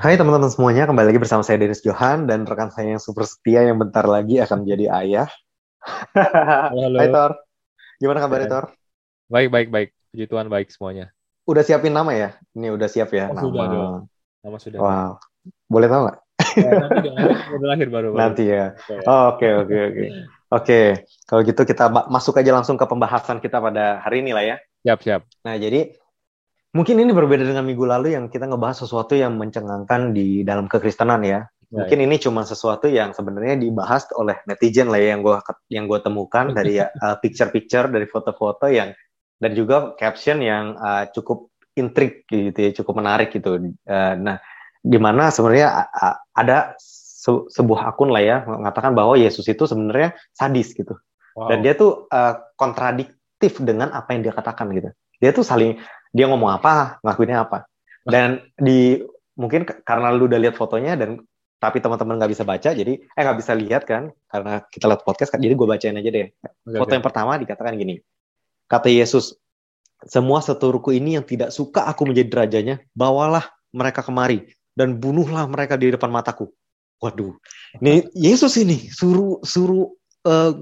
Hai teman-teman semuanya, kembali lagi bersama saya Dennis Johan dan rekan saya yang super setia yang bentar lagi akan menjadi ayah. Halo, halo. Hai Tor, gimana kabarnya Ya. Tor? Baik, baik, baik. Puji Tuhan baik semuanya. Udah siapin nama ya? Ini udah siap ya Oh, nama. sudah dong. Nama sudah. Wow, boleh tahu nggak? Ya, nanti dong, lahir baru. baru. Nanti ya. Oke, Oke oke oke. Kalau gitu kita masuk aja langsung ke pembahasan kita pada hari ini lah ya. Siap, siap. Nah, jadi mungkin ini berbeda dengan minggu lalu yang kita ngebahas sesuatu yang mencengangkan di dalam kekristenan ya. Ya, Mungkin ini cuma sesuatu yang sebenarnya dibahas oleh netizen lah ya yang gua yang gua temukan dari ya, uh, picture-picture dari foto-foto yang dan juga caption yang uh, cukup intrik gitu ya, cukup menarik gitu. Uh, nah, di mana sebenarnya uh, ada se- sebuah akun lah ya mengatakan bahwa Yesus itu sebenarnya sadis gitu Wow. dan dia tuh uh, kontradiktif dengan apa yang dia katakan gitu dia tuh saling dia ngomong apa ngakuinnya apa. Dan di mungkin karena lu udah lihat fotonya dan tapi teman-teman nggak bisa baca jadi eh nggak bisa lihat kan karena kita lihat podcast kan jadi gue bacain aja deh. Foto oke. yang pertama dikatakan gini kata Yesus semua seturuku ini yang tidak suka aku menjadi rajanya bawalah mereka kemari dan bunuhlah mereka di depan mataku. Waduh ini Yesus ini suruh suruh eh,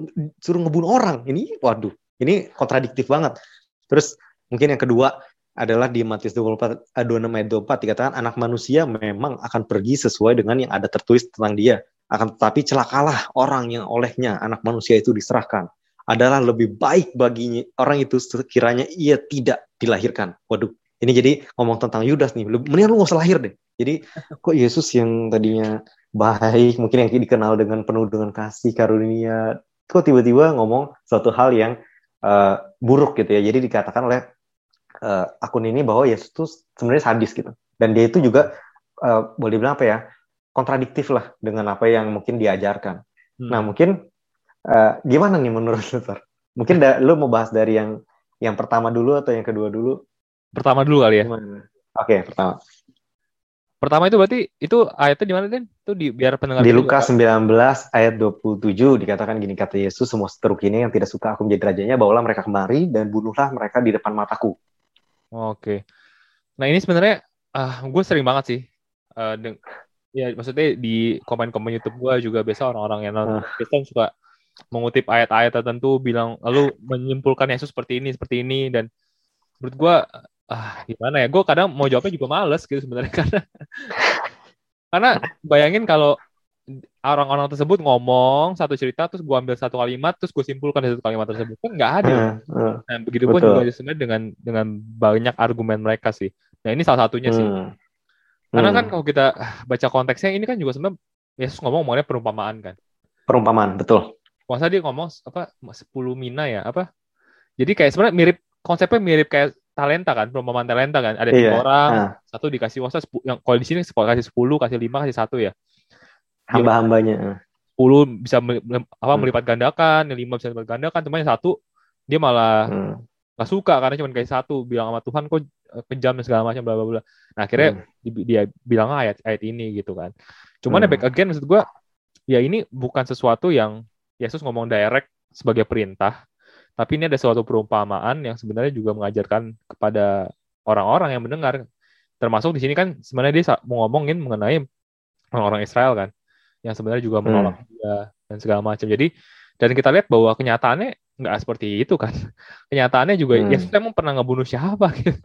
suruh ngebunuh orang ini waduh ini kontradiktif banget. Terus mungkin yang kedua adalah di Matius 24 eh, 26 ayat 24 dikatakan anak manusia memang akan pergi sesuai dengan yang ada tertulis tentang dia. Akan tetapi celakalah orang yang olehnya anak manusia itu diserahkan. Adalah lebih baik baginya orang itu sekiranya ia tidak dilahirkan. Waduh ini jadi ngomong tentang Yudas nih. Mendingan lu gak usah lahir deh. Jadi kok Yesus yang tadinya baik mungkin yang dikenal dengan penuh dengan kasih karunia kok tiba-tiba ngomong suatu hal yang eh, buruk gitu ya. Jadi dikatakan oleh eh, akun ini bahwa Yesus itu sebenarnya sadis gitu dan dia itu juga eh, boleh dibilang apa ya kontradiktif lah dengan apa yang mungkin diajarkan Hmm. nah mungkin eh, gimana nih menurut lu Tor? mungkin da- lu mau bahas dari yang yang pertama dulu atau yang kedua dulu Pertama dulu kali ya. oke pertama Pertama itu berarti itu ayatnya di mana, Den? Itu di biar pendengar Di Lukas juga 19 ayat 27 dikatakan gini kata Yesus semua seteruk ini yang tidak suka aku menjadi rajanya bawalah mereka kemari dan bunuhlah mereka di depan mataku. Oke. Nah, ini sebenarnya ah gue sering banget sih eh, deng- ya maksudnya di komen-komen YouTube gue juga biasa orang-orang yang nonton Kristen suka mengutip ayat-ayat tertentu bilang lalu menyimpulkan Yesus seperti ini seperti ini dan menurut gue ah gimana ya gue kadang mau jawabnya juga males gitu sebenarnya karena karena bayangin kalau orang-orang tersebut ngomong satu cerita terus gue ambil satu kalimat terus gue simpulkan dari satu kalimat tersebut. Kan nggak adil. Eh, eh, nah begitu pun juga sebenarnya dengan dengan banyak argumen mereka sih. Nah ini salah satunya sih. Hmm, karena hmm. kan kalau kita baca konteksnya ini kan juga sebenarnya Yesus ngomong ngomongnya perumpamaan kan. Perumpamaan betul. masa dia ngomong apa 10 mina ya apa? Jadi kayak sebenarnya mirip konsepnya mirip kayak talenta kan perumpamaan talenta kan. Ada tiga Iya, orang ah. satu dikasih masa yang kalau di sini kasih 10 kasih 5 kasih satu ya Hamba-hambanya. eh. 10 bisa meli- meli- apa Hmm. melipat gandakan yang 5 bisa melipat gandakan cuma yang satu dia malah Hmm, suka karena cuma kayak satu bilang sama Tuhan kok eh, kejam dan segala macam bla bla bla nah akhirnya hmm, di- dia bilang ayat ayat ini gitu kan cuman ya Hmm. back again maksud gua ya ini bukan sesuatu yang Yesus ngomong direct sebagai perintah tapi ini ada suatu perumpamaan yang sebenarnya juga mengajarkan kepada orang-orang yang mendengar termasuk di sini kan sebenarnya dia mau ngomongin mengenai orang-orang Israel kan yang sebenarnya juga menolak dia dan segala macam. Jadi dan kita lihat bahwa kenyataannya nggak seperti itu kan. Kenyataannya juga Hmm. Yesus emang pernah ngebunuh siapa gitu.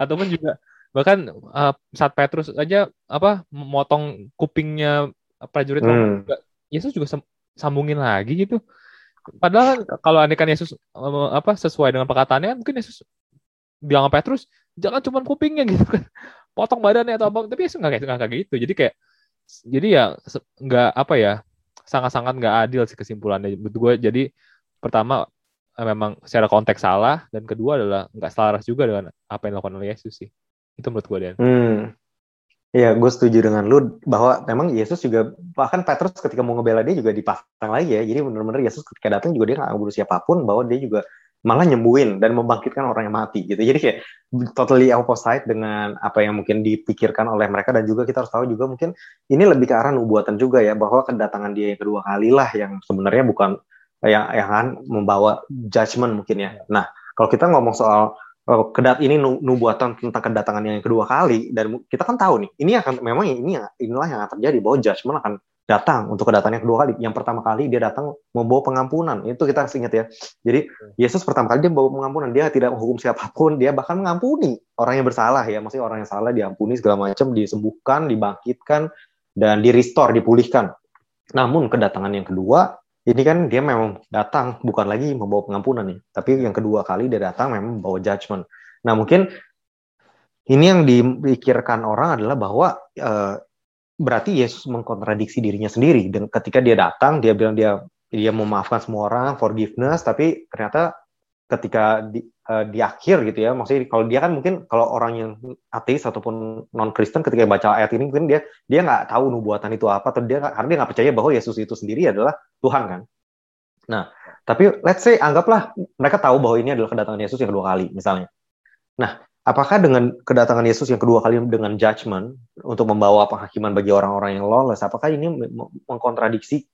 Ataupun juga bahkan uh, saat Petrus aja apa memotong kupingnya prajurit Hmm. Roma juga Yesus juga sam- sambungin lagi gitu. Padahal kan kalau andaikan Yesus uh, apa sesuai dengan perkataannya mungkin Yesus bilang sama Petrus jangan cuma kupingnya gitu kan. Potong badannya atau apa tapi Yesus nggak kayak nggak kayak gitu. Jadi kayak jadi ya nggak apa ya sangat-sangat nggak adil sih kesimpulannya menurut gue jadi pertama eh, memang secara konteks salah dan kedua adalah nggak selaras juga dengan apa yang dilakukan oleh Yesus sih itu menurut gue Dan hmm. Iya, gue setuju dengan lu bahwa memang Yesus juga bahkan Petrus ketika mau ngebela dia juga dipasang lagi ya. Jadi benar-benar Yesus ketika datang juga dia nggak ngebunuh siapa pun, bahwa dia juga malah nyembuhin dan membangkitkan orang yang mati gitu. Jadi kayak totally opposite dengan apa yang mungkin dipikirkan oleh mereka dan juga kita harus tahu juga mungkin ini lebih ke arah nubuatan juga ya bahwa kedatangan dia yang kedua kali lah yang sebenarnya bukan yang yang kan membawa judgment mungkin ya. Nah, kalau kita ngomong soal oh, kedat ini nubuatan tentang kedatangannya yang kedua kali dan kita kan tahu nih ini akan memang ini inilah yang akan terjadi bahwa judgment akan datang untuk kedatangan yang kedua kali. Yang pertama kali dia datang membawa pengampunan. Itu kita ingat ya. Jadi Yesus pertama kali dia membawa pengampunan. Dia tidak menghukum siapa pun. Dia bahkan mengampuni orang yang bersalah ya. Maksudnya orang yang salah diampuni segala macam, disembuhkan, dibangkitkan, dan di restore, dipulihkan. Namun kedatangan yang kedua ini kan dia memang datang bukan lagi membawa pengampunan nih, tapi yang kedua kali dia datang memang membawa judgment. Nah mungkin ini yang dipikirkan orang adalah bahwa uh, berarti Yesus mengkontradiksi dirinya sendiri. Dan ketika dia datang dia bilang dia dia memaafkan semua orang forgiveness tapi ternyata ketika di, uh, di akhir gitu ya maksudnya kalau dia kan mungkin kalau orang yang ateis ataupun non Kristen ketika baca ayat ini mungkin dia dia nggak tahu nubuatan itu apa atau dia karena dia nggak percaya bahwa Yesus itu sendiri adalah Tuhan kan. Nah tapi let's say anggaplah mereka tahu bahwa ini adalah kedatangan Yesus yang kedua kali misalnya. Nah apakah dengan kedatangan Yesus yang kedua kali dengan judgment untuk membawa penghakiman bagi orang-orang yang lawless, apakah ini mengkontradiksi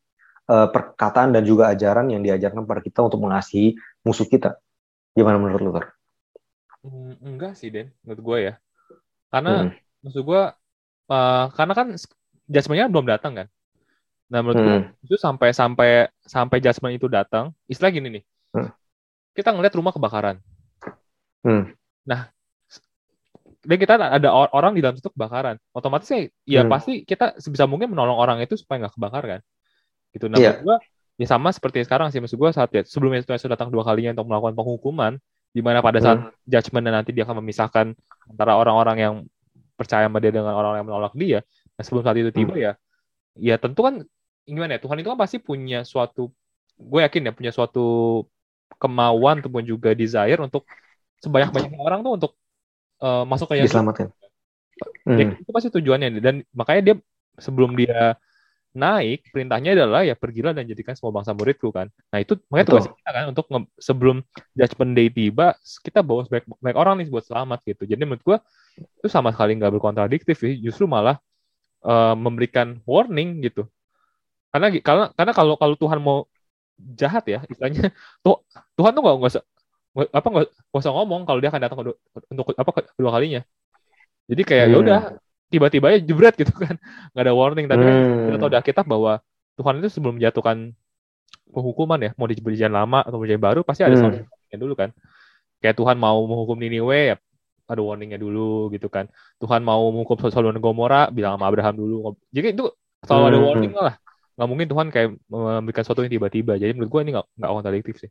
uh, perkataan dan juga ajaran yang diajarkan kepada kita untuk mengasihi musuh kita? Gimana menurut lu, Ter? Hmm, enggak sih, Den, menurut gue ya. Karena hmm. maksud gue, uh, karena kan judgment-nya belum datang kan. Nah, menurut hmm. gue itu sampai sampai sampai judgment itu datang, istilah gini nih. Hmm. Kita ngeliat rumah kebakaran. Hmm. Nah, dan kita ada orang di dalam situ kebakaran otomatis ya, ya hmm. pasti kita sebisa mungkin menolong orang itu supaya nggak kebakar kan gitu nah yeah. gua ya sama seperti sekarang sih maksud gue saat ya sebelum Yesus datang dua kalinya untuk melakukan penghukuman di mana pada saat hmm. judgment dan nanti dia akan memisahkan antara orang-orang yang percaya sama dia dengan orang-orang yang menolak dia nah sebelum saat itu tiba hmm. ya ya tentu kan gimana ya Tuhan itu kan pasti punya suatu gue yakin ya punya suatu kemauan ataupun juga desire untuk sebanyak-banyaknya orang tuh untuk uh, masuk ke Yesus. Diselamatkan. Hmm. Itu pasti tujuannya dan makanya dia sebelum dia naik perintahnya adalah ya pergilah dan jadikan semua bangsa muridku kan. Nah itu makanya tugas kita kan untuk sebelum judgment day tiba kita bawa banyak, banyak orang nih buat selamat gitu. Jadi menurut gua itu sama sekali nggak berkontradiktif sih, justru malah uh, memberikan warning gitu. Karena karena karena kalau kalau Tuhan mau jahat ya istilahnya tuh Tuhan tuh nggak nggak apa nggak usah ngomong kalau dia akan datang kedua, untuk apa kedua kalinya jadi kayak ya hmm. ya udah tiba-tiba ya jebret gitu kan nggak ada warning tapi kan hmm. kita tahu di Alkitab bahwa Tuhan itu sebelum menjatuhkan penghukuman ya mau di perjanjian lama atau perjanjian baru pasti ada hmm. warning dulu kan kayak Tuhan mau menghukum Niniwe ya ada warningnya dulu gitu kan Tuhan mau menghukum Sodom dan Gomora bilang sama Abraham dulu jadi itu selalu ada hmm. warning lah nggak mungkin Tuhan kayak memberikan sesuatu yang tiba-tiba jadi menurut gue ini nggak nggak kontradiktif sih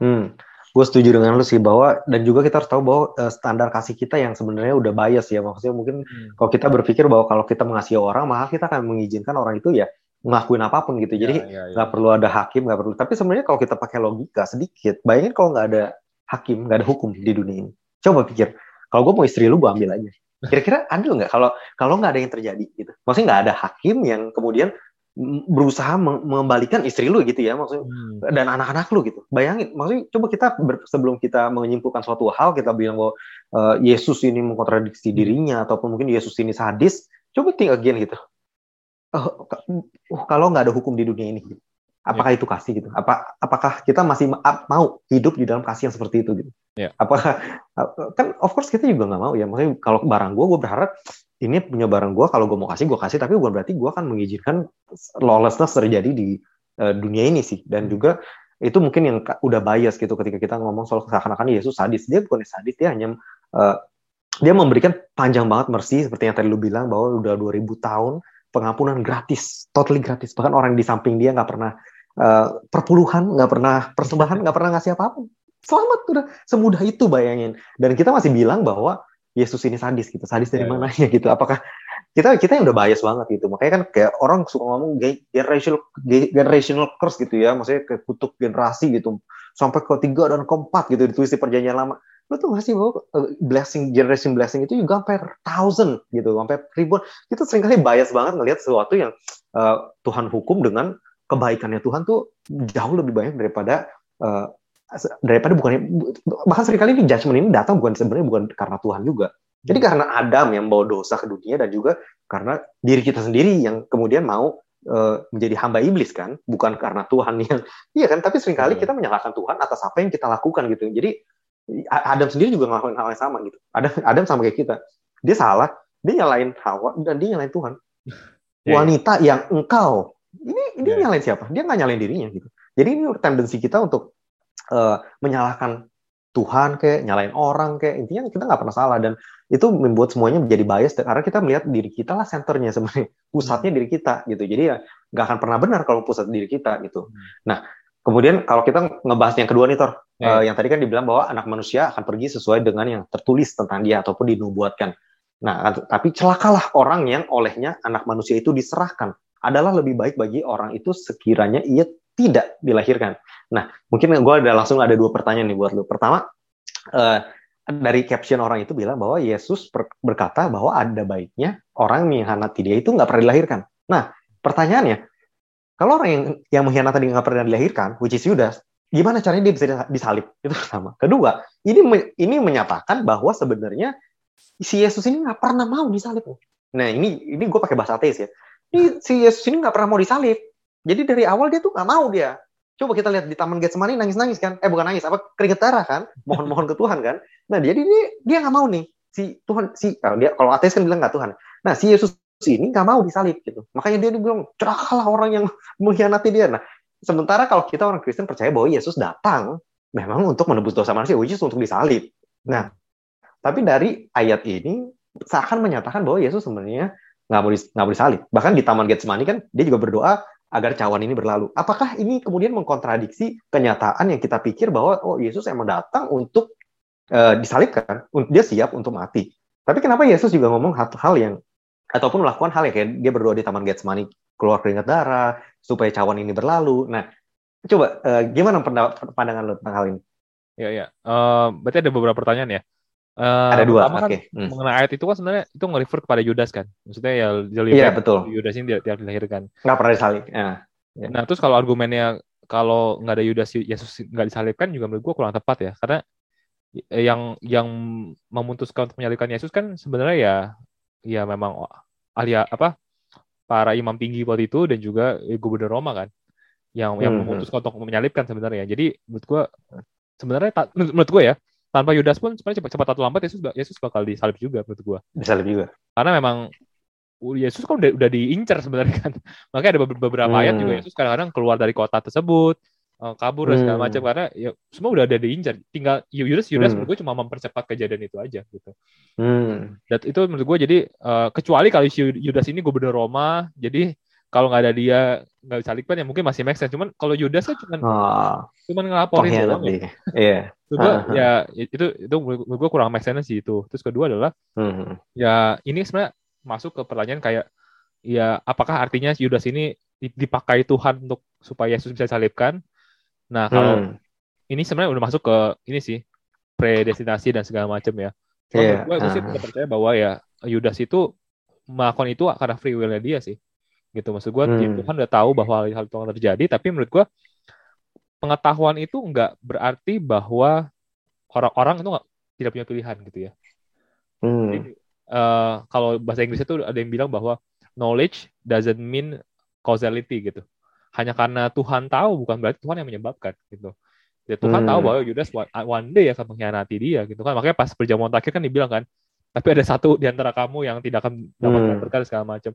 Hmm, gue setuju dengan lu sih bahwa dan juga kita harus tahu bahwa uh, standar kasih kita yang sebenarnya udah bias ya. Maksudnya mungkin hmm. kalau kita berpikir bahwa kalau kita mengasihi orang maka kita akan mengizinkan orang itu ya ngelakuin apa pun gitu. Jadi ya, ya, nggak ya, ya. perlu ada hakim nggak perlu. Tapi sebenarnya kalau kita pakai logika sedikit bayangin kalau nggak ada hakim nggak ada hukum di dunia ini. Coba pikir kalau gue mau istri lu gue ambil aja. Kira-kira adil nggak kalau kalau nggak ada yang terjadi gitu? Maksudnya nggak ada hakim yang kemudian berusaha mengembalikan istri lu gitu ya maksudnya hmm. dan anak-anak lu gitu bayangin maksudnya coba kita ber, sebelum kita menyimpulkan suatu hal kita bilang bahwa uh, Yesus ini mengkontradiksi hmm. dirinya ataupun mungkin Yesus ini sadis coba think again gitu uh, uh, kalau nggak ada hukum di dunia ini gitu. apakah yeah. itu kasih gitu apa apakah kita masih mau hidup di dalam kasih yang seperti itu gitu yeah. apakah kan of course kita juga nggak mau ya maksudnya kalau barang gue gue berharap ini punya barang gue kalau gue mau kasih gue kasih. Tapi bukan berarti gue akan mengizinkan lawlessness terjadi di uh, dunia ini sih. Dan juga itu mungkin yang udah bias gitu ketika kita ngomong soal seakan-akan Yesus sadis. Dia bukan sadis dia hanya uh, dia memberikan panjang banget mercy seperti yang tadi lu bilang bahwa udah 2000 tahun pengampunan gratis totally gratis. Bahkan orang di samping dia nggak pernah uh, perpuluhan nggak pernah persembahan nggak pernah ngasih apa pun. Selamat udah semudah itu bayangin. Dan kita masih bilang bahwa Yesus ini sadis gitu. Sadis dari yeah. Mananya gitu. Apakah kita kita yang udah bias banget gitu. Makanya kan kayak orang suka ngomong generational generational curse gitu ya. Maksudnya kayak kutuk generasi gitu. Sampai ke tiga dan keempat gitu ditulis di perjanjian lama. Lo tuh ngasih bahwa uh, blessing generation blessing itu juga sampai thousand gitu, sampai ribuan. Kita sering kali bias banget ngelihat sesuatu yang uh, Tuhan hukum dengan kebaikannya Tuhan tuh jauh lebih banyak daripada uh, daripada bukan bahkan sering kali ini judgment ini datang bukan sebenarnya bukan karena Tuhan juga. Jadi hmm. karena Adam yang bawa dosa ke dunia dan juga karena diri kita sendiri yang kemudian mau uh, menjadi hamba iblis kan, bukan karena Tuhan yang iya kan. Tapi sering kali kita menyalahkan Tuhan atas apa yang kita lakukan gitu. Jadi Adam sendiri juga ngelakuin hal yang sama gitu. Adam, Adam sama kayak kita. Dia salah, dia nyalain Hawa dan dia nyalain Tuhan. Yeah, Wanita yeah. yang engkau, ini dia yeah. nyalain siapa? Dia nggak nyalain dirinya gitu. Jadi ini tendensi kita untuk uh, menyalahkan Tuhan kayak nyalain orang kayak intinya kita nggak pernah salah dan itu membuat semuanya menjadi bias karena kita melihat diri kita lah senternya sebenarnya pusatnya diri kita gitu. Jadi ya nggak akan pernah benar kalau pusat diri kita gitu. Hmm. nah kemudian kalau kita ngebahas yang kedua nih Tor yeah. uh, yang tadi kan dibilang bahwa anak manusia akan pergi sesuai dengan yang tertulis tentang dia ataupun dinubuatkan. Nah tapi celakalah orang yang olehnya anak manusia itu diserahkan. Adalah lebih baik bagi orang itu sekiranya ia tidak dilahirkan nah mungkin gue ada langsung ada dua pertanyaan nih buat lu pertama uh, dari caption orang itu bilang bahwa Yesus berkata bahwa ada baiknya orang mengkhianati dia itu nggak pernah dilahirkan. Nah, pertanyaannya, kalau orang yang yang mengkhianati dia nggak pernah dilahirkan, which is Yudas, gimana caranya dia bisa disalib? Itu pertama. Kedua, ini ini menyatakan bahwa sebenarnya si Yesus ini nggak pernah mau disalib. Nah, ini ini gue pakai bahasa ateis ya. Ini si Yesus ini nggak pernah mau disalib. Jadi dari awal dia tuh nggak mau dia. Coba kita lihat di Taman Getsemani nangis-nangis kan? Eh bukan nangis, apa keringet darah kan? Mohon-mohon ke Tuhan kan? Nah jadi dia dia nggak mau nih si Tuhan si kalau dia kalau ateis kan bilang nggak Tuhan. Nah si Yesus ini nggak mau disalib gitu. Makanya dia bilang celakalah orang yang mengkhianati dia. Nah sementara kalau kita orang Kristen percaya bahwa Yesus datang memang untuk menebus dosa manusia, which untuk disalib. Nah tapi dari ayat ini seakan menyatakan bahwa Yesus sebenarnya nggak mau nggak mau disalib. Bahkan di Taman Getsemani kan dia juga berdoa agar cawan ini berlalu. Apakah ini kemudian mengkontradiksi kenyataan yang kita pikir bahwa oh Yesus emang datang untuk uh, disalibkan, dia siap untuk mati. Tapi kenapa Yesus juga ngomong hal-hal yang ataupun melakukan hal yang kayak dia berdoa di Taman Getsemani keluar keringat darah supaya cawan ini berlalu. Nah, coba uh, gimana pandangan lo tentang hal ini? Ya ya, uh, berarti ada beberapa pertanyaan ya. Uh, ada dua. Kan okay. hmm. mengenai ayat itu kan sebenarnya itu nge-refer kepada Yudas kan. Maksudnya ya Iya, betul. Yudas ini tidak, dilahirkan. Nggak pernah disalib. Ya. Nah, terus kalau argumennya kalau nggak ada Yudas Yesus nggak disalibkan juga menurut gue kurang tepat ya. Karena yang yang memutuskan untuk menyalibkan Yesus kan sebenarnya ya ya memang ahli apa para imam tinggi waktu itu dan juga gubernur Roma kan yang yang hmm. memutuskan untuk menyalibkan sebenarnya. Jadi menurut gue sebenarnya menurut gue ya tanpa Yudas pun sebenarnya cepat, cepat atau lambat Yesus Yesus bakal disalib juga menurut gua. Disalib juga. Karena memang Yesus kan udah udah diincar sebenarnya kan. Makanya ada beberapa hmm. ayat juga Yesus kadang-kadang keluar dari kota tersebut, eh, kabur dan segala hmm. macam karena ya semua udah ada diincar. Tinggal Yudas Yudas hmm. menurut gue cuma mempercepat kejadian itu aja gitu. Hmm. Dan itu menurut gue jadi uh, kecuali kalau Yudas ini gubernur Roma, jadi kalau nggak ada dia nggak bisa lipat ya mungkin masih make sense. Cuman kalau Yudas kan cuma oh, cuman ngelaporin doang. Ya. Iya. Kedua ya itu itu menurut gue kurang make sense sih itu. Terus kedua adalah hmm. ya ini sebenarnya masuk ke pertanyaan kayak ya apakah artinya Yudas ini dipakai Tuhan untuk supaya Yesus bisa salibkan? Nah kalau hmm. ini sebenarnya udah masuk ke ini sih predestinasi dan segala macam ya. yeah. gue, gue sih uh. percaya bahwa ya Yudas itu melakukan itu karena free will-nya dia sih gitu maksud gue hmm. Tuhan udah tahu bahwa hal itu akan terjadi tapi menurut gue pengetahuan itu nggak berarti bahwa orang-orang itu nggak tidak punya pilihan gitu ya hmm. Jadi, uh, kalau bahasa Inggris itu ada yang bilang bahwa knowledge doesn't mean causality gitu hanya karena Tuhan tahu bukan berarti Tuhan yang menyebabkan gitu ya Tuhan hmm. tahu bahwa Yudas one day akan mengkhianati dia gitu kan makanya pas perjamuan terakhir kan dibilang kan tapi ada satu di antara kamu yang tidak akan dapat hmm. berkat segala macam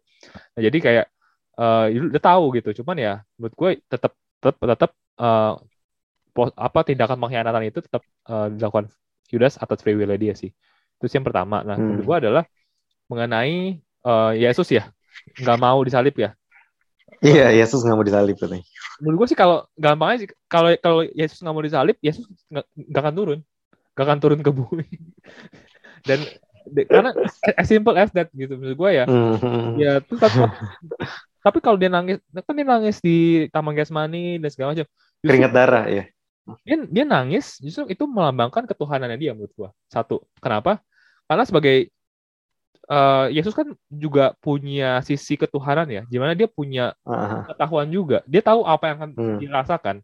nah jadi kayak uh, udah tahu gitu. Cuman ya menurut gue tetap tetap tetap uh, apa tindakan pengkhianatan itu tetap uh, dilakukan Judas atas free will dia sih. Itu yang pertama. Nah hmm. kedua adalah mengenai uh, Yesus ya. Nggak mau disalib ya. Iya Yesus nggak mau disalib katanya. Menurut gue sih kalau gampangnya sih kalau kalau Yesus nggak mau disalib Yesus nggak akan turun. Nggak akan turun ke bumi. Dan karena as simple as that gitu menurut gue ya. Mm-hmm. ya itu tapi kalau dia nangis kan dia nangis di taman Gesmani dan segala macam. Keringat darah ya dia dia nangis justru itu melambangkan ketuhanannya dia menurut gua. Satu kenapa? Karena sebagai uh, Yesus kan juga punya sisi ketuhanan ya. Gimana dia punya pengetahuan juga. Dia tahu apa yang akan hmm. dirasakan.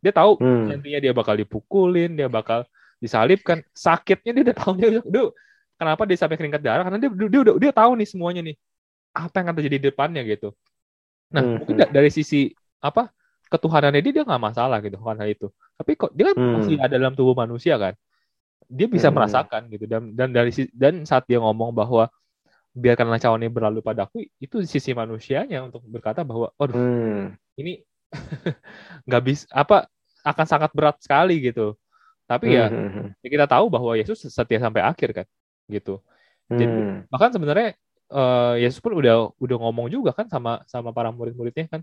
Dia tahu hmm. nantinya dia bakal dipukulin dia bakal disalibkan. Sakitnya dia udah tahu. Dia udah kenapa dia sampai keringat darah? Karena dia dia udah dia tahu nih semuanya nih. Apa yang akan terjadi di depannya gitu Nah, hmm. mungkin hmm. dari sisi apa ketuhanannya dia dia nggak masalah gitu kan hal itu. Tapi kok dia kan hmm. masih ada dalam tubuh manusia kan. dia bisa hmm. merasakan gitu dan dan dari dan saat dia ngomong bahwa biarkanlah cawan ini berlalu padaku itu sisi manusianya untuk berkata bahwa oh hmm. ini nggak bisa apa akan sangat berat sekali gitu tapi ya, hmm, hmm. ya kita tahu bahwa Yesus setia sampai akhir kan gitu jadi hmm. bahkan sebenarnya uh, Yesus pun udah udah ngomong juga kan sama sama para murid-muridnya kan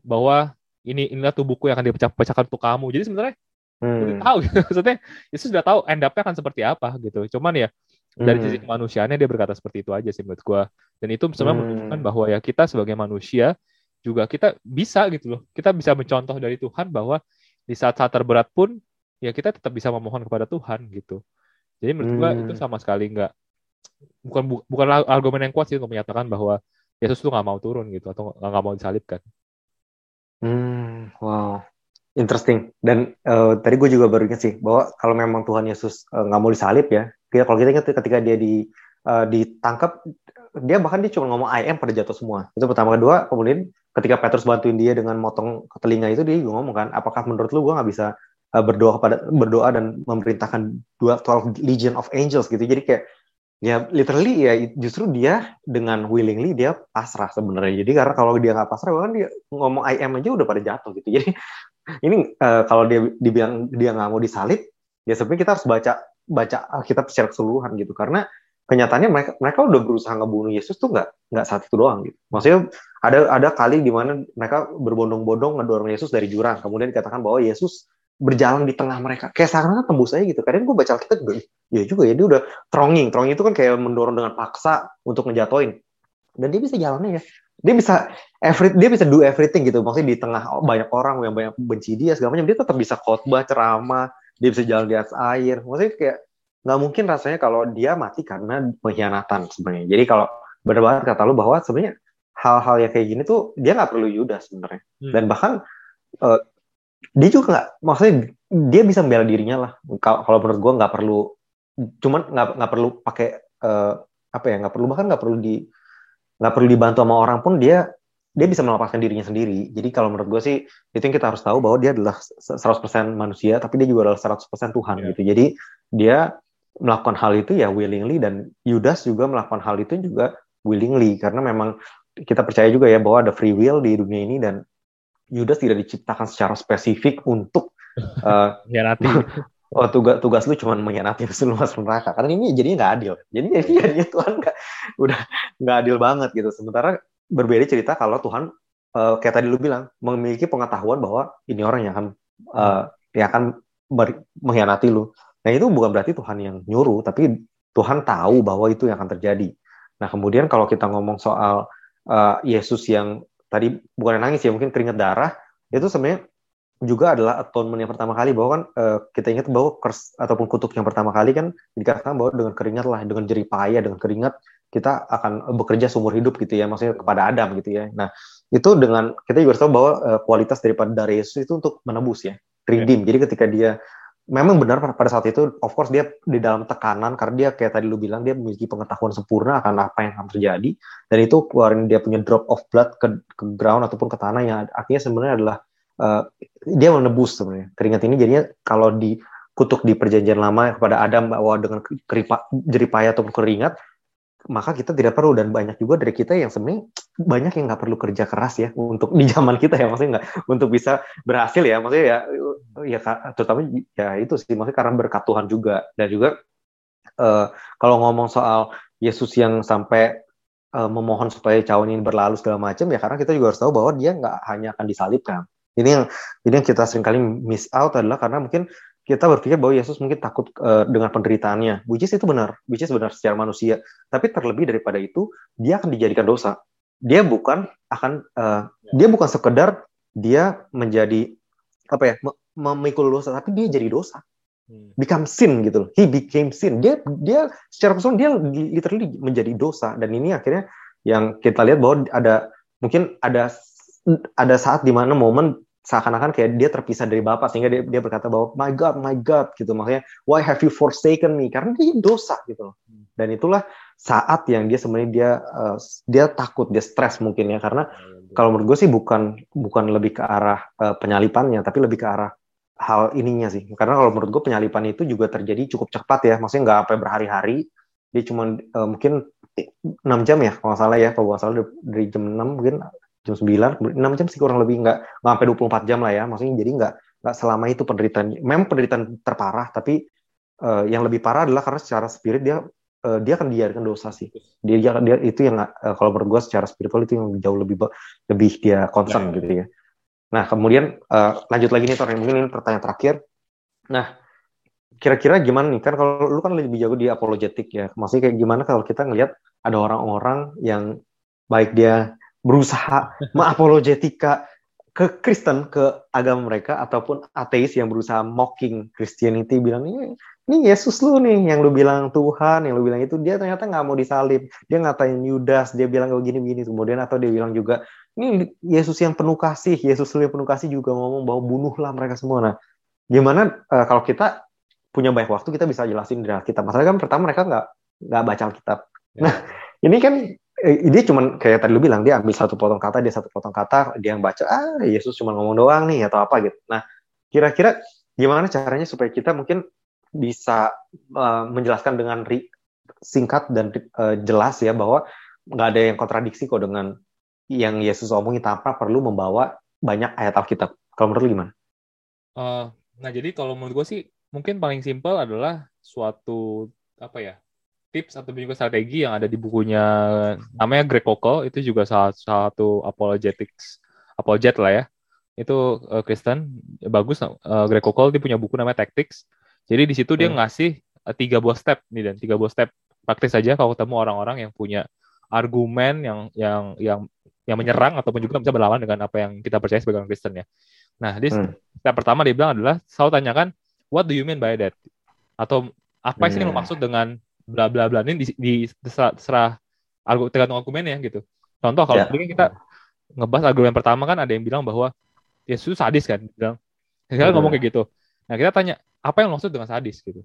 bahwa ini inilah tubuhku yang akan dipecahkan untuk kamu jadi sebenarnya hmm. udah tahu gitu. maksudnya Yesus sudah tahu end up-nya akan seperti apa gitu cuman ya dari hmm. sisi kemanusiaannya dia berkata seperti itu aja sih menurut gue dan itu sebenarnya hmm. menunjukkan bahwa ya kita sebagai manusia juga kita bisa gitu loh kita bisa mencontoh dari Tuhan bahwa di saat-saat terberat pun ya kita tetap bisa memohon kepada Tuhan gitu jadi menurut hmm. gue itu sama sekali nggak bukan bu, bukan argumen yang kuat sih untuk menyatakan bahwa Yesus tuh nggak mau turun gitu atau nggak mau disalibkan. Hmm, wow, interesting. Dan uh, tadi gue juga baru ingat sih bahwa kalau memang Tuhan Yesus uh, nggak mau disalib ya, kita kalau kita ingat ketika dia di uh, ditangkap dia bahkan dia cuma ngomong I am pada jatuh semua. Itu pertama. Kedua kemudian ketika Petrus bantuin dia dengan motong telinga itu dia ngomong kan apakah menurut lu gue nggak bisa uh, berdoa kepada berdoa dan memerintahkan dua twelve legion of angels? gitu. Jadi kayak ya literally ya justru dia dengan willingly dia pasrah sebenarnya. Jadi karena kalau dia nggak pasrah bahkan dia ngomong I am aja udah pada jatuh gitu. Jadi ini uh, kalau dia dibilang dia nggak mau disalib ya sebenarnya kita harus baca baca Alkitab secara keseluruhan gitu. Karena kenyataannya mereka mereka udah berusaha ngebunuh Yesus tuh nggak nggak saat itu doang gitu. Maksudnya ada ada kali di mana mereka berbondong-bondong ngedorong Yesus dari jurang. Kemudian dikatakan bahwa Yesus berjalan di tengah mereka. Kayak seakan tembus aja gitu. Kadang gue baca Alkitab juga ya juga ya dia udah thronging. Thronging itu kan kayak mendorong dengan paksa untuk ngejatoin. Dan dia bisa jalannya ya. Dia bisa every dia bisa do everything gitu. Maksudnya di tengah banyak orang yang banyak benci dia segala macam. Dia tetap bisa khotbah ceramah. Dia bisa jalan di atas air. Maksudnya kayak nggak mungkin rasanya kalau dia mati karena pengkhianatan sebenarnya. Jadi kalau benar banget kata lu bahwa sebenarnya hal-hal yang kayak gini tuh dia nggak perlu Yudas sebenarnya. Hmm. dan bahkan uh, dia juga nggak maksudnya dia bisa membela dirinya lah kalau menurut gue nggak perlu cuman nggak nggak perlu pakai uh, apa ya nggak perlu bahkan nggak perlu di nggak perlu dibantu sama orang pun dia dia bisa melepaskan dirinya sendiri. Jadi kalau menurut gue sih itu yang kita harus tahu bahwa dia adalah 100% manusia tapi dia juga adalah 100% Tuhan yeah. gitu. Jadi dia melakukan hal itu ya willingly dan Yudas juga melakukan hal itu juga willingly karena memang kita percaya juga ya bahwa ada free will di dunia ini dan Yudas tidak diciptakan secara spesifik untuk uh, oh tugas tugas lu cuma mengkhianati lu masuk neraka karena ini jadinya nggak adil. Jadi ya Tuhan gak, udah nggak adil banget gitu. Sementara berbeda cerita kalau Tuhan uh, kayak tadi lu bilang memiliki pengetahuan bahwa ini orang yang akan uh, yang akan mengkhianati lu. Nah itu bukan berarti Tuhan yang nyuruh, tapi Tuhan tahu bahwa itu yang akan terjadi. Nah kemudian kalau kita ngomong soal uh, Yesus yang tadi bukan nangis ya mungkin keringat darah itu sebenarnya juga adalah atonement yang pertama kali bahwa kan uh, kita ingat bahwa curse ataupun kutuk yang pertama kali kan dikatakan bahwa dengan keringat lah dengan jerih payah dengan keringat kita akan bekerja seumur hidup gitu ya maksudnya kepada Adam gitu ya nah itu dengan kita juga tahu bahwa uh, kualitas daripada dari Yesus itu untuk menebus ya redeem yeah. jadi ketika dia memang benar pada saat itu of course dia di dalam tekanan karena dia kayak tadi lu bilang dia memiliki pengetahuan sempurna akan apa yang akan terjadi. Dan itu keluarin dia punya drop of blood ke, ke ground ataupun ke tanah yang artinya sebenarnya adalah uh, dia menebus sebenarnya. Keringat ini jadinya kalau dikutuk di perjanjian lama kepada Adam bahwa dengan jeripaya ataupun keringat maka kita tidak perlu. Dan banyak juga dari kita yang sebenarnya banyak yang nggak perlu kerja keras ya untuk di zaman kita ya. Maksudnya nggak untuk bisa berhasil ya. Maksudnya ya ya terutama ya itu sih. Maksudnya karena berkat Tuhan juga. Dan juga uh, kalau ngomong soal Yesus yang sampai uh, memohon supaya cawan ini berlalu segala macam ya karena kita juga harus tahu bahwa dia nggak hanya akan disalibkan. Ini yang ini yang kita sering kali miss out adalah karena mungkin kita berpikir bahwa Yesus mungkin takut uh, dengan penderitaannya. Which is itu benar, which is benar secara manusia. Tapi terlebih daripada itu, dia akan dijadikan dosa. Dia bukan akan uh, dia bukan sekedar dia menjadi apa ya memikul dosa, tapi dia jadi dosa. Hmm. Become sin gitu. He became sin. Dia dia secara personal dia literally menjadi dosa dan ini akhirnya yang kita lihat bahwa ada mungkin ada ada saat di mana momen seakan-akan kayak dia terpisah dari Bapak sehingga dia, dia berkata bahwa my God, my God gitu makanya why have you forsaken me karena dia dosa gitu loh. Dan itulah saat yang dia sebenarnya dia uh, dia takut, dia stres mungkin ya karena iya, kalau menurut gue sih bukan bukan lebih ke arah uh, penyalipannya tapi lebih ke arah hal ininya sih. Karena kalau menurut gue penyalipan itu juga terjadi cukup cepat ya. Maksudnya nggak sampai berhari-hari. Dia cuma uh, mungkin 6 jam ya kalau nggak salah ya. Kalau nggak salah dari jam 6 mungkin jam 9, 6 jam sih kurang lebih nggak, nggak sampai 24 jam lah ya. Maksudnya jadi nggak nggak selama itu penderitaan. Memang penderitaan terparah, tapi uh, yang lebih parah adalah karena secara spirit dia uh, dia akan dibiarkan dosa sih. Dia, dia, dia itu yang uh, kalau menurut gue secara spiritual itu yang jauh lebih lebih dia concern ya. gitu ya. Nah kemudian uh, lanjut lagi nih Tor, mungkin ini pertanyaan terakhir. Nah kira-kira gimana nih kan kalau lu kan lebih jago di apologetik ya, maksudnya kayak gimana kalau kita ngelihat ada orang-orang yang baik dia berusaha mengapologetika ke Kristen, ke agama mereka, ataupun ateis yang berusaha mocking Christianity, bilang, ini, ini Yesus lu nih, yang lu bilang Tuhan, yang lu bilang itu, dia ternyata nggak mau disalib. Dia ngatain Yudas, dia bilang kayak gini-gini, kemudian atau dia bilang juga, ini Yesus yang penuh kasih, Yesus lu yang penuh kasih juga ngomong bahwa bunuhlah mereka semua. Nah, gimana uh, kalau kita punya banyak waktu, kita bisa jelasin dari Alkitab. Masalahnya kan pertama mereka nggak nggak baca Alkitab. Ya. Nah, ini kan eh, dia cuma kayak tadi lu bilang dia ambil satu potong kata dia satu potong kata dia yang baca ah Yesus cuma ngomong doang nih atau apa gitu nah kira-kira gimana caranya supaya kita mungkin bisa uh, menjelaskan dengan singkat dan uh, jelas ya bahwa nggak ada yang kontradiksi kok dengan yang Yesus omongin tanpa perlu membawa banyak ayat Alkitab kalau menurut lu gimana? Uh, nah jadi kalau menurut gue sih mungkin paling simpel adalah suatu apa ya tips atau juga strategi yang ada di bukunya namanya Greg Koukl itu juga salah satu apologetics apologet lah ya itu uh, Kristen bagus uh, Greg Koukl dia punya buku namanya Tactics jadi di situ dia hmm. ngasih uh, tiga buah step nih dan tiga buah step praktis saja kalau ketemu orang-orang yang punya argumen yang yang yang yang menyerang ataupun juga bisa berlawan dengan apa yang kita percaya sebagai orang Kristen ya. Nah, di hmm. step pertama dia bilang adalah selalu tanyakan what do you mean by that? Atau apa sih hmm. yang maksud dengan bla bla bla ini di, di terserah, terserah tergantung argumennya gitu. Contoh kalau yeah. kita ngebahas argumen pertama kan ada yang bilang bahwa Yesus sadis kan, bilang. Kita hmm. ngomong kayak gitu. Nah kita tanya apa yang maksud dengan sadis gitu.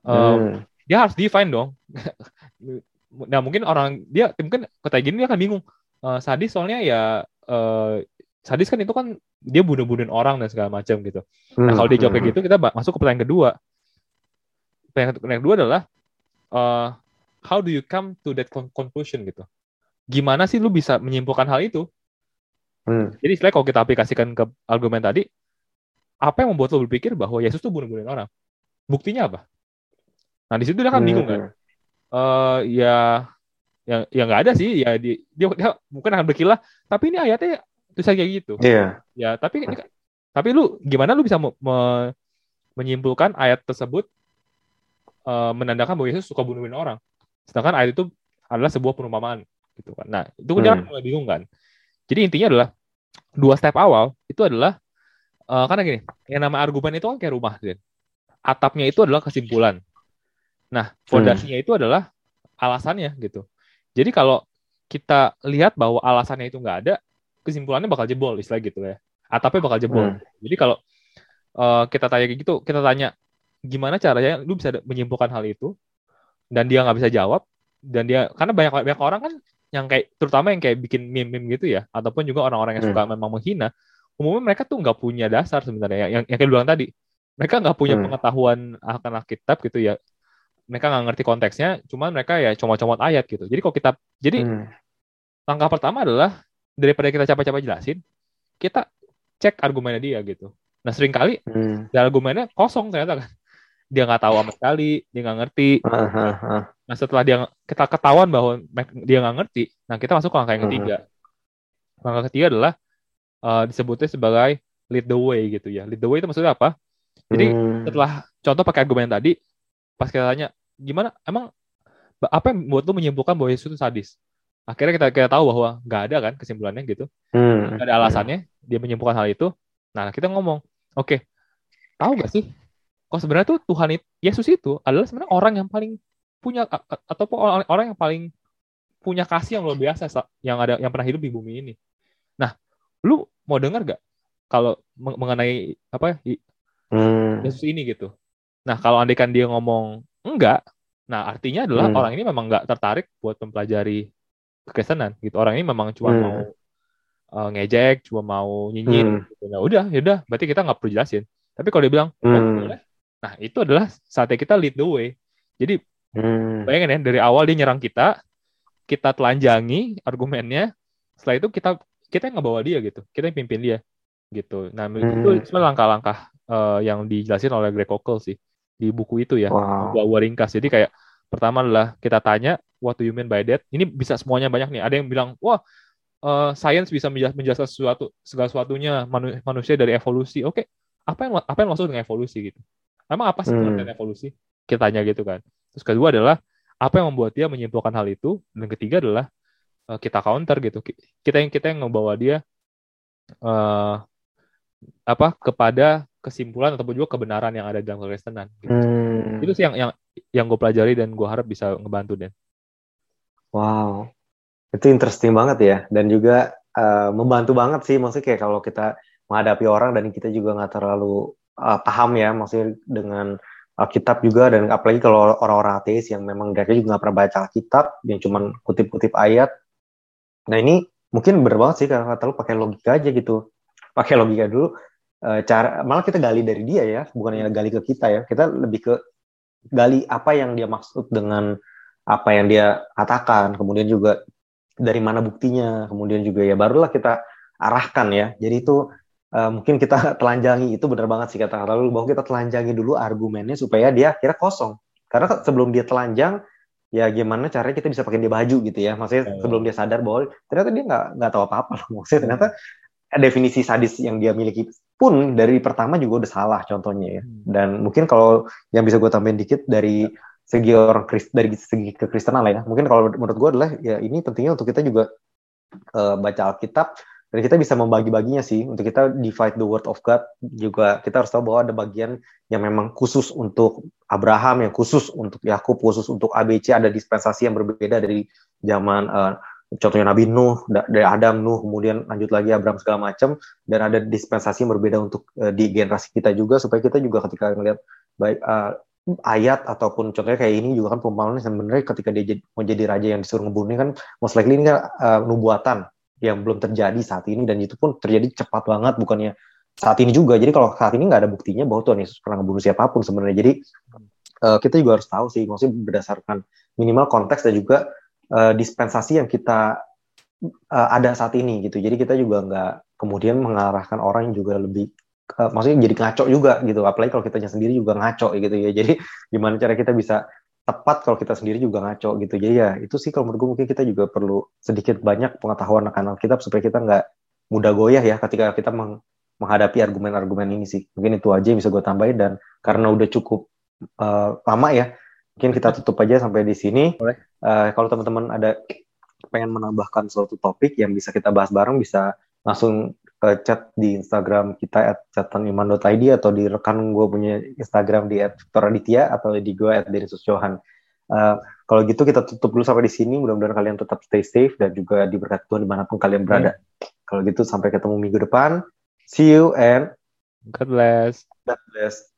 Um, hmm. Dia harus define dong. nah mungkin orang dia mungkin kata gini dia akan bingung. Uh, sadis soalnya ya uh, sadis kan itu kan dia bunuh-bunuhin orang dan segala macam gitu. Nah hmm. kalau dia jawab kayak hmm. gitu kita masuk ke pertanyaan kedua. Pertanyaan kedua adalah uh, how do you come to that conclusion gitu? Gimana sih lu bisa menyimpulkan hal itu? Hmm. Jadi istilah kalau kita aplikasikan ke argumen tadi, apa yang membuat lo berpikir bahwa Yesus tuh bunuh-bunuhin orang? Buktinya apa? Nah di situ dia kan hmm. bingung kan? Uh, ya yang yang nggak ada sih ya di, dia, dia mungkin akan berkilah tapi ini ayatnya tulisan kayak gitu yeah. ya tapi tapi lu gimana lu bisa me, menyimpulkan ayat tersebut uh, menandakan bahwa Yesus suka bunuhin orang. Sedangkan ayat itu adalah sebuah perumpamaan gitu kan. Nah, itu kan hmm. mulai bingung kan. Jadi intinya adalah dua step awal itu adalah uh, karena gini, yang nama argumen itu kan kayak rumah kan. Atapnya itu adalah kesimpulan. Nah, fondasinya hmm. itu adalah alasannya gitu. Jadi kalau kita lihat bahwa alasannya itu nggak ada, kesimpulannya bakal jebol istilah gitu ya. Atapnya bakal jebol. Hmm. Jadi kalau uh, kita tanya gitu, kita tanya gimana caranya lu bisa menyimpulkan hal itu dan dia nggak bisa jawab dan dia karena banyak banyak orang kan yang kayak terutama yang kayak bikin meme-meme gitu ya ataupun juga orang-orang yang suka hmm. memang menghina umumnya mereka tuh nggak punya dasar sebenarnya yang yang kayak bilang tadi mereka nggak punya hmm. pengetahuan akan Alkitab gitu ya mereka nggak ngerti konteksnya cuman mereka ya comot-comot ayat gitu jadi kok kita jadi hmm. langkah pertama adalah daripada kita capek-capek jelasin kita cek argumennya dia gitu nah sering kali hmm. argumennya kosong ternyata kan dia nggak tahu sama sekali, dia nggak ngerti. Uh, uh, uh. Nah setelah dia kita ketahuan bahwa dia nggak ngerti, nah kita masuk ke langkah yang ketiga. Uh. Langkah ketiga adalah uh, disebutnya sebagai lead the way gitu ya. Lead the way itu maksudnya apa? Jadi hmm. setelah contoh pakai argumen tadi, pas kita tanya gimana, emang apa yang buat lu menyimpulkan bahwa Yesus itu sadis? Akhirnya kita kita tahu bahwa nggak ada kan kesimpulannya gitu, hmm. nggak ada alasannya dia menyimpulkan hal itu. Nah kita ngomong, oke, okay, tahu gak sih kok sebenarnya tuh Tuhan itu, Yesus itu adalah sebenarnya orang yang paling punya ataupun orang, orang yang paling punya kasih yang luar biasa yang ada yang pernah hidup di bumi ini. Nah, lu mau dengar gak kalau mengenai apa ya, hmm. Yesus ini gitu? Nah, kalau andaikan dia ngomong enggak, nah artinya adalah hmm. orang ini memang nggak tertarik buat mempelajari kekristenan gitu. Orang ini memang cuma hmm. mau uh, ngejek, cuma mau nyinyir. Hmm. Gitu. Nah, udah, ya udah, berarti kita nggak perlu jelasin Tapi kalau dia bilang, oh, hmm. boleh, nah itu adalah saatnya kita lead the way. Jadi hmm. bayangin ya dari awal dia nyerang kita, kita telanjangi argumennya, setelah itu kita kita yang ngebawa dia gitu, kita yang pimpin dia gitu. Nah hmm. itu sebenarnya langkah-langkah uh, yang dijelasin oleh Greg Kokel sih di buku itu ya, wow. gua ringkas. Jadi kayak pertama adalah kita tanya what do you mean by that? Ini bisa semuanya banyak nih. Ada yang bilang, wah uh, science bisa menjelaskan sesuatu segala sesuatunya manusia dari evolusi. Oke, okay. apa yang apa yang maksud dengan evolusi gitu? Emang apa sih hmm. evolusi? Kita tanya gitu kan. Terus kedua adalah apa yang membuat dia menyimpulkan hal itu? Dan ketiga adalah uh, kita counter gitu. Kita yang kita yang membawa dia uh, apa kepada kesimpulan ataupun juga kebenaran yang ada dalam kekristenan. Gitu. Hmm. Itu sih yang yang yang gue pelajari dan gue harap bisa ngebantu dan. Wow, itu interesting banget ya dan juga uh, membantu banget sih maksudnya kayak kalau kita menghadapi orang dan kita juga nggak terlalu uh, paham ya maksudnya dengan Alkitab juga dan apalagi kalau orang-orang ateis yang memang mereka juga nggak pernah baca Alkitab yang cuma kutip-kutip ayat. Nah ini mungkin bener banget sih karena kata lu pakai logika aja gitu, pakai logika dulu. Uh, cara malah kita gali dari dia ya, bukannya gali ke kita ya. Kita lebih ke gali apa yang dia maksud dengan apa yang dia katakan, kemudian juga dari mana buktinya, kemudian juga ya barulah kita arahkan ya. Jadi itu uh, mungkin kita telanjangi itu benar banget sih kata-kata lu bahwa kita telanjangi dulu argumennya supaya dia kira kosong. Karena sebelum dia telanjang ya gimana caranya kita bisa pakai dia baju gitu ya. Maksudnya hmm. sebelum dia sadar bahwa ternyata dia nggak nggak tahu apa-apa Maksudnya ternyata definisi sadis yang dia miliki pun dari pertama juga udah salah contohnya ya. Hmm. Dan mungkin kalau yang bisa gue tambahin dikit dari segi orang Krist dari segi kekristenan lah ya. Mungkin kalau menurut gue adalah ya ini pentingnya untuk kita juga uh, baca Alkitab dan kita bisa membagi-baginya sih. Untuk kita divide the word of God juga kita harus tahu bahwa ada bagian yang memang khusus untuk Abraham yang khusus untuk Yakub khusus untuk ABC ada dispensasi yang berbeda dari zaman uh, contohnya Nabi Nuh dari Adam Nuh kemudian lanjut lagi Abraham segala macam. Dan ada dispensasi yang berbeda untuk uh, di generasi kita juga supaya kita juga ketika melihat baik uh, ayat ataupun contohnya kayak ini juga kan perumpamaan sebenarnya ketika dia mau jadi raja yang disuruh ngebunuh kan most likely ini kan uh, nubuatan yang belum terjadi saat ini dan itu pun terjadi cepat banget bukannya saat ini juga. Jadi kalau saat ini nggak ada buktinya bahwa Tuhan Yesus pernah ngebunuh siapa pun sebenarnya. Jadi uh, kita juga harus tahu sih maksudnya berdasarkan minimal konteks dan juga uh, dispensasi yang kita uh, ada saat ini gitu. Jadi kita juga nggak kemudian mengarahkan orang yang juga lebih uh, maksudnya jadi ngaco juga gitu. Apalagi kalau kitanya sendiri juga ngaco gitu ya. Jadi gimana cara kita bisa tepat kalau kita sendiri juga ngaco gitu. Jadi ya itu sih kalau menurut gue mungkin kita juga perlu sedikit banyak pengetahuan akan Alkitab supaya kita nggak mudah goyah ya ketika kita meng menghadapi argumen-argumen ini sih. Mungkin itu aja yang bisa gue tambahin dan karena udah cukup uh, lama ya mungkin kita tutup aja sampai di sini. Uh, kalau teman-teman ada pengen menambahkan suatu topik yang bisa kita bahas bareng bisa langsung uh, chat di Instagram kita at cataniman.id atau di rekan gue punya Instagram di at Aditya atau di gue at Denisus Johan. Uh, kalau gitu kita tutup dulu sampai di sini. Mudah-mudahan kalian tetap stay safe dan juga diberkati Tuhan di mana pun kalian berada. Hmm. Kalau gitu sampai ketemu minggu depan. See you and God bless. God bless.